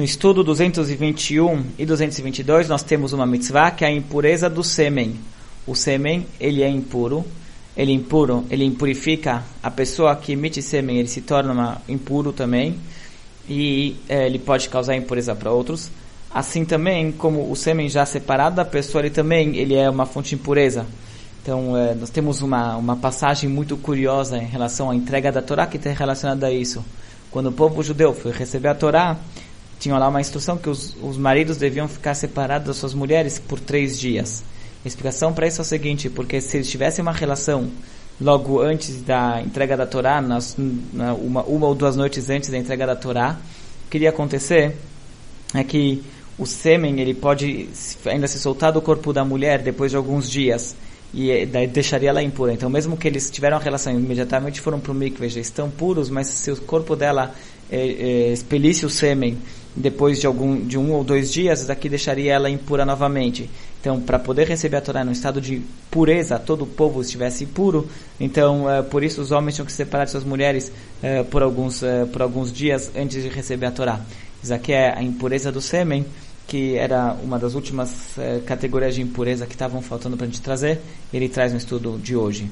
No estudo 221 e 222 nós temos uma mitzvah que é a impureza do sêmen. O sêmen, ele é impuro, ele é impuro, ele impurifica a pessoa que emite sêmen, ele se torna uma, impuro também e é, ele pode causar impureza para outros. Assim também, como o sêmen já separado da pessoa, ele também ele é uma fonte de impureza. Então, é, nós temos uma, uma passagem muito curiosa em relação à entrega da Torá que está relacionada a isso. Quando o povo judeu foi receber a Torá, tinha lá uma instrução que os, os maridos deviam ficar separados das suas mulheres por três dias. A explicação para isso é o seguinte, porque se eles tivessem uma relação logo antes da entrega da Torá, nas, na, uma, uma ou duas noites antes da entrega da Torá, o que iria acontecer é que o sêmen ele pode ainda se soltar do corpo da mulher depois de alguns dias e eh, daí deixaria ela impura. Então, mesmo que eles tiveram a relação imediatamente foram para o mikve, já estão puros, mas se o corpo dela é, é, expelisse o sêmen depois de algum de um ou dois dias, daqui deixaria ela impura novamente. Então, para poder receber a Torá no estado de pureza, todo o povo estivesse puro. Então, é, por isso os homens tinham que separar de suas mulheres por alguns por alguns dias antes de receber a Torá. Isso aqui é a impureza do sêmen que era uma das últimas categorias de impureza que estavam faltando para a gente trazer, ele traz no estudo de hoje.